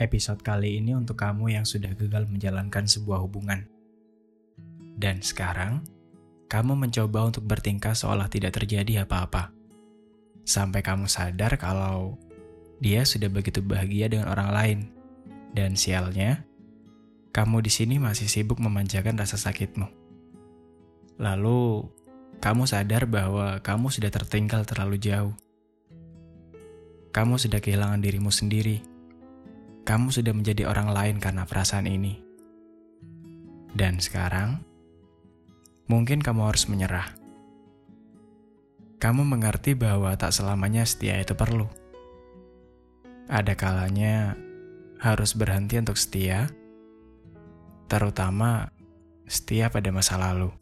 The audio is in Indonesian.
Episode kali ini untuk kamu yang sudah gagal menjalankan sebuah hubungan. Dan sekarang, kamu mencoba untuk bertingkah seolah tidak terjadi apa-apa. Sampai kamu sadar kalau dia sudah begitu bahagia dengan orang lain. Dan sialnya, kamu di sini masih sibuk memanjakan rasa sakitmu. Lalu, kamu sadar bahwa kamu sudah tertinggal terlalu jauh. Kamu sudah kehilangan dirimu sendiri kamu sudah menjadi orang lain karena perasaan ini. Dan sekarang, mungkin kamu harus menyerah. Kamu mengerti bahwa tak selamanya setia itu perlu. Ada kalanya harus berhenti untuk setia, terutama setia pada masa lalu.